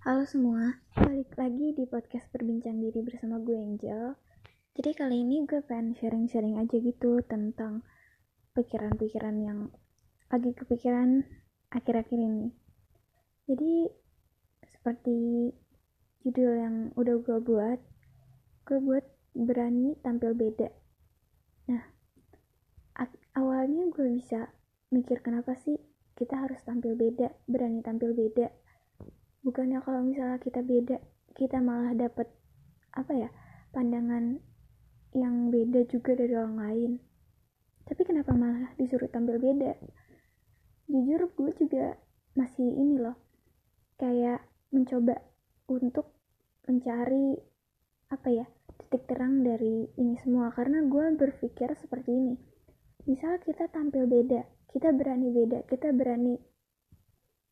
Halo semua, balik lagi di podcast Berbincang Diri bersama gue Angel. Jadi kali ini gue pengen sharing-sharing aja gitu tentang pikiran-pikiran yang lagi kepikiran akhir-akhir ini. Jadi seperti judul yang udah gue buat, gue buat berani tampil beda. Nah, awalnya gue bisa mikir kenapa sih kita harus tampil beda, berani tampil beda bukannya kalau misalnya kita beda kita malah dapat apa ya pandangan yang beda juga dari orang lain. Tapi kenapa malah disuruh tampil beda? Jujur gue juga masih ini loh kayak mencoba untuk mencari apa ya titik terang dari ini semua. Karena gue berpikir seperti ini misal kita tampil beda kita berani beda kita berani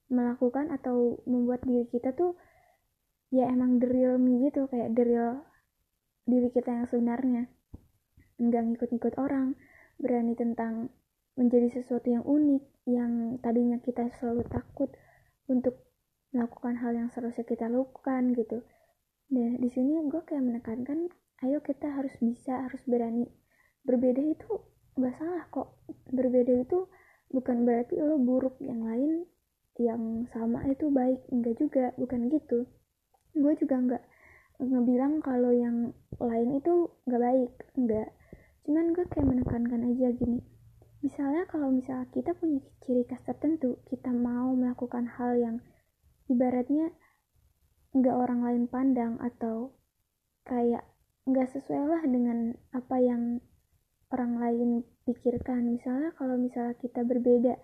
melakukan atau membuat diri kita tuh ya emang the real me gitu kayak the diri kita yang sebenarnya. Nggak ngikut-ngikut orang berani tentang menjadi sesuatu yang unik yang tadinya kita selalu takut untuk melakukan hal yang seharusnya kita lakukan gitu. Nah di sini gue kayak menekankan ayo kita harus bisa harus berani. Berbeda itu gak salah kok. Berbeda itu bukan berarti lo buruk yang lain yang sama itu baik enggak juga bukan gitu. Gue juga enggak ngebilang kalau yang lain itu enggak baik enggak. Cuman gue kayak menekankan aja gini misalnya kalau misalnya kita punya ciri khas tertentu kita mau melakukan hal yang ibaratnya enggak orang lain pandang atau kayak enggak sesuai lah dengan apa yang orang lain pikirkan. Misalnya kalau misalnya kita berbeda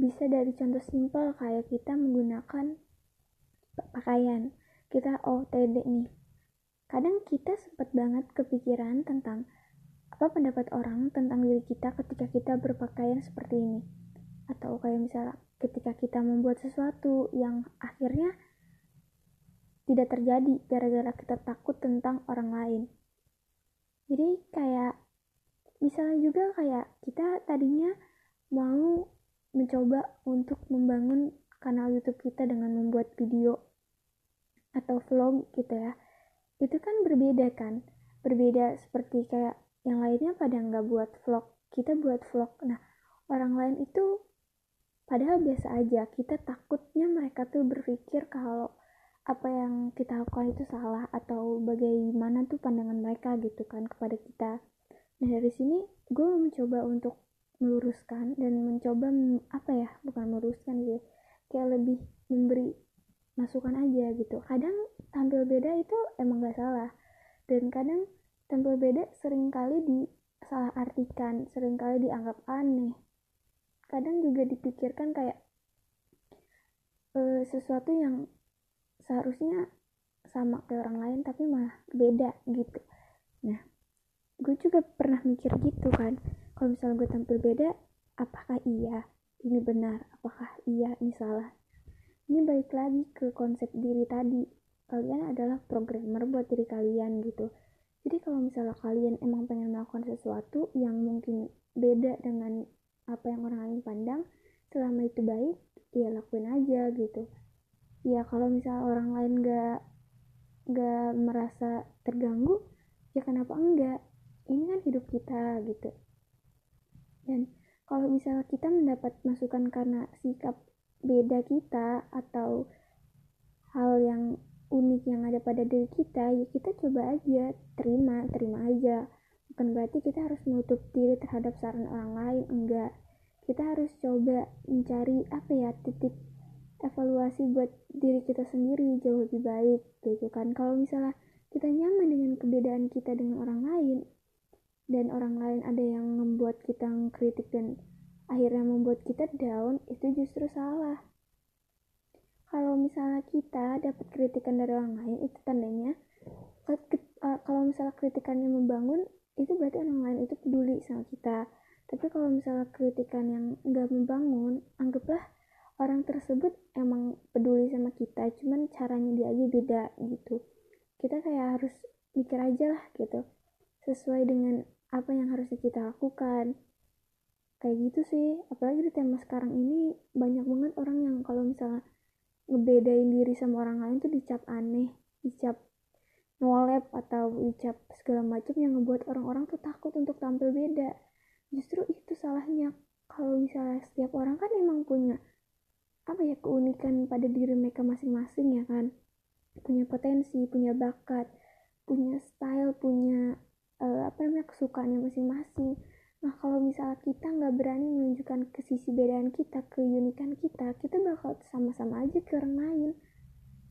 bisa dari contoh simpel kayak kita menggunakan pakaian. Kita OTD nih. Kadang kita sempat banget kepikiran tentang apa pendapat orang tentang diri kita ketika kita berpakaian seperti ini. Atau kayak misalnya ketika kita membuat sesuatu yang akhirnya tidak terjadi gara-gara kita takut tentang orang lain. Jadi kayak misalnya juga kayak kita tadinya mau mencoba untuk membangun kanal YouTube kita dengan membuat video atau vlog gitu ya. Itu kan berbeda kan? Berbeda seperti kayak yang lainnya pada nggak buat vlog kita buat vlog. Nah orang lain itu padahal biasa aja kita takutnya mereka tuh berpikir kalau apa yang kita lakukan itu salah atau bagaimana tuh pandangan mereka gitu kan kepada kita. Nah dari sini gue mencoba untuk meluruskan dan mencoba apa ya bukan meluruskan sih kayak lebih memberi masukan aja gitu. Kadang tampil beda itu emang gak salah. Dan kadang tampil beda sering kali disalah artikan sering kali dianggap aneh. Kadang juga dipikirkan kayak e, sesuatu yang seharusnya sama kayak orang lain tapi malah beda gitu. Nah gue juga pernah mikir gitu kan kalau misalnya gue tampil beda apakah iya? Ini benar apakah iya? Ini salah. Ini balik lagi ke konsep diri tadi. Kalian adalah programmer buat diri kalian gitu. Jadi kalau misalnya kalian emang pengen melakukan sesuatu yang mungkin beda dengan apa yang orang lain pandang selama itu baik ya lakuin aja gitu. Ya kalau misalnya orang lain gak gak merasa terganggu ya kenapa enggak? Ini kan hidup kita gitu dan kalau misalnya kita mendapat masukan karena sikap beda kita atau hal yang unik yang ada pada diri kita ya kita coba aja terima terima aja. Bukan berarti kita harus menutup diri terhadap saran orang lain enggak. Kita harus coba mencari apa ya titik evaluasi buat diri kita sendiri jauh lebih baik gitu kan. Kalau misalnya kita nyaman dengan kebedaan kita dengan orang lain dan orang lain ada yang membuat kita kritik dan akhirnya membuat kita down itu justru salah. Kalau misalnya kita dapat kritikan dari orang lain itu tandanya eh, kalau misalnya kritikannya membangun itu berarti orang lain itu peduli sama kita. Tapi kalau misalnya kritikan yang nggak membangun anggaplah orang tersebut emang peduli sama kita cuman caranya dia aja beda gitu. Kita kayak harus mikir aja lah gitu. Sesuai dengan apa yang harusnya kita lakukan. Kayak gitu sih apalagi di tema sekarang ini banyak banget orang yang kalau misalnya ngebedain diri sama orang lain tuh dicap aneh dicap nolep atau dicap segala macam yang ngebuat orang-orang tuh takut untuk tampil beda. Justru itu salahnya. Kalau misalnya setiap orang kan emang punya apa ya keunikan pada diri mereka masing-masing ya kan. Punya potensi punya bakat punya style punya uh, apa namanya kesukaannya masing-masing. Nah kalau misalnya kita nggak berani menunjukkan ke sisi bedaan kita keunikan kita kita bakal sama-sama aja ke orang lain.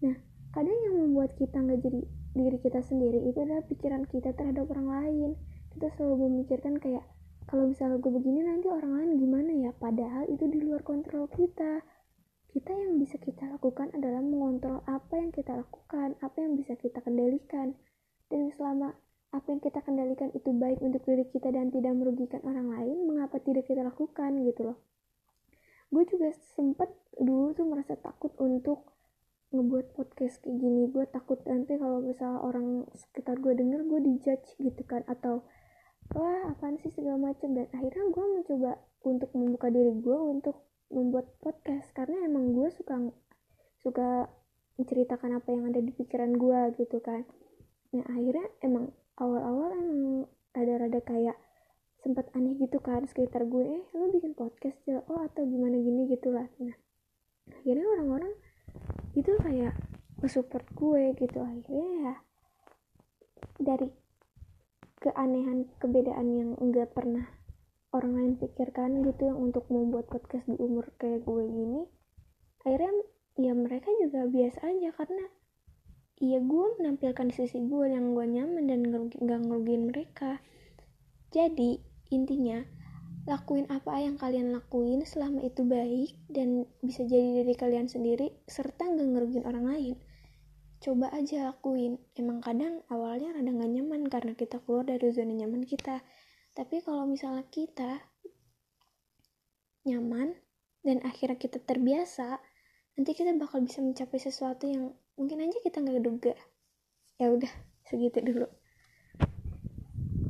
Nah kadang yang membuat kita nggak jadi diri kita sendiri itu adalah pikiran kita terhadap orang lain. Kita selalu memikirkan kayak kalau misalnya gue begini nanti orang lain gimana ya? Padahal itu di luar kontrol kita. Kita yang bisa kita lakukan adalah mengontrol apa yang kita lakukan apa yang bisa kita kendalikan. Dan selama apa yang kita kendalikan itu baik untuk diri kita dan tidak merugikan orang lain, mengapa tidak kita lakukan gitu loh. Gue juga sempet dulu tuh merasa takut untuk ngebuat podcast kayak gini. Gue takut nanti kalau misalnya orang sekitar gue denger gue dijudge gitu kan atau wah apaan sih segala macam dan akhirnya gue mencoba untuk membuka diri gue untuk membuat podcast karena emang gue suka suka menceritakan apa yang ada di pikiran gue gitu kan nah akhirnya emang awal-awal emang rada-rada kayak sempat aneh gitu kan sekitar gue eh lo bikin podcast ya oh atau gimana gini gitu lah. Nah akhirnya orang-orang itu kayak support gue gitu. Akhirnya ya dari keanehan kebedaan yang enggak pernah orang lain pikirkan gitu yang untuk membuat podcast di umur kayak gue gini akhirnya ya mereka juga biasa aja karena iya gue menampilkan sisi gue yang gue nyaman dan gak ngerugiin mereka. Jadi intinya lakuin apa yang kalian lakuin selama itu baik dan bisa jadi diri kalian sendiri serta gak ngerugiin orang lain. Coba aja lakuin. Emang kadang awalnya rada gak nyaman karena kita keluar dari zona nyaman kita. Tapi kalau misalnya kita nyaman dan akhirnya kita terbiasa nanti kita bakal bisa mencapai sesuatu yang mungkin aja kita nggak duga. Ya udah segitu dulu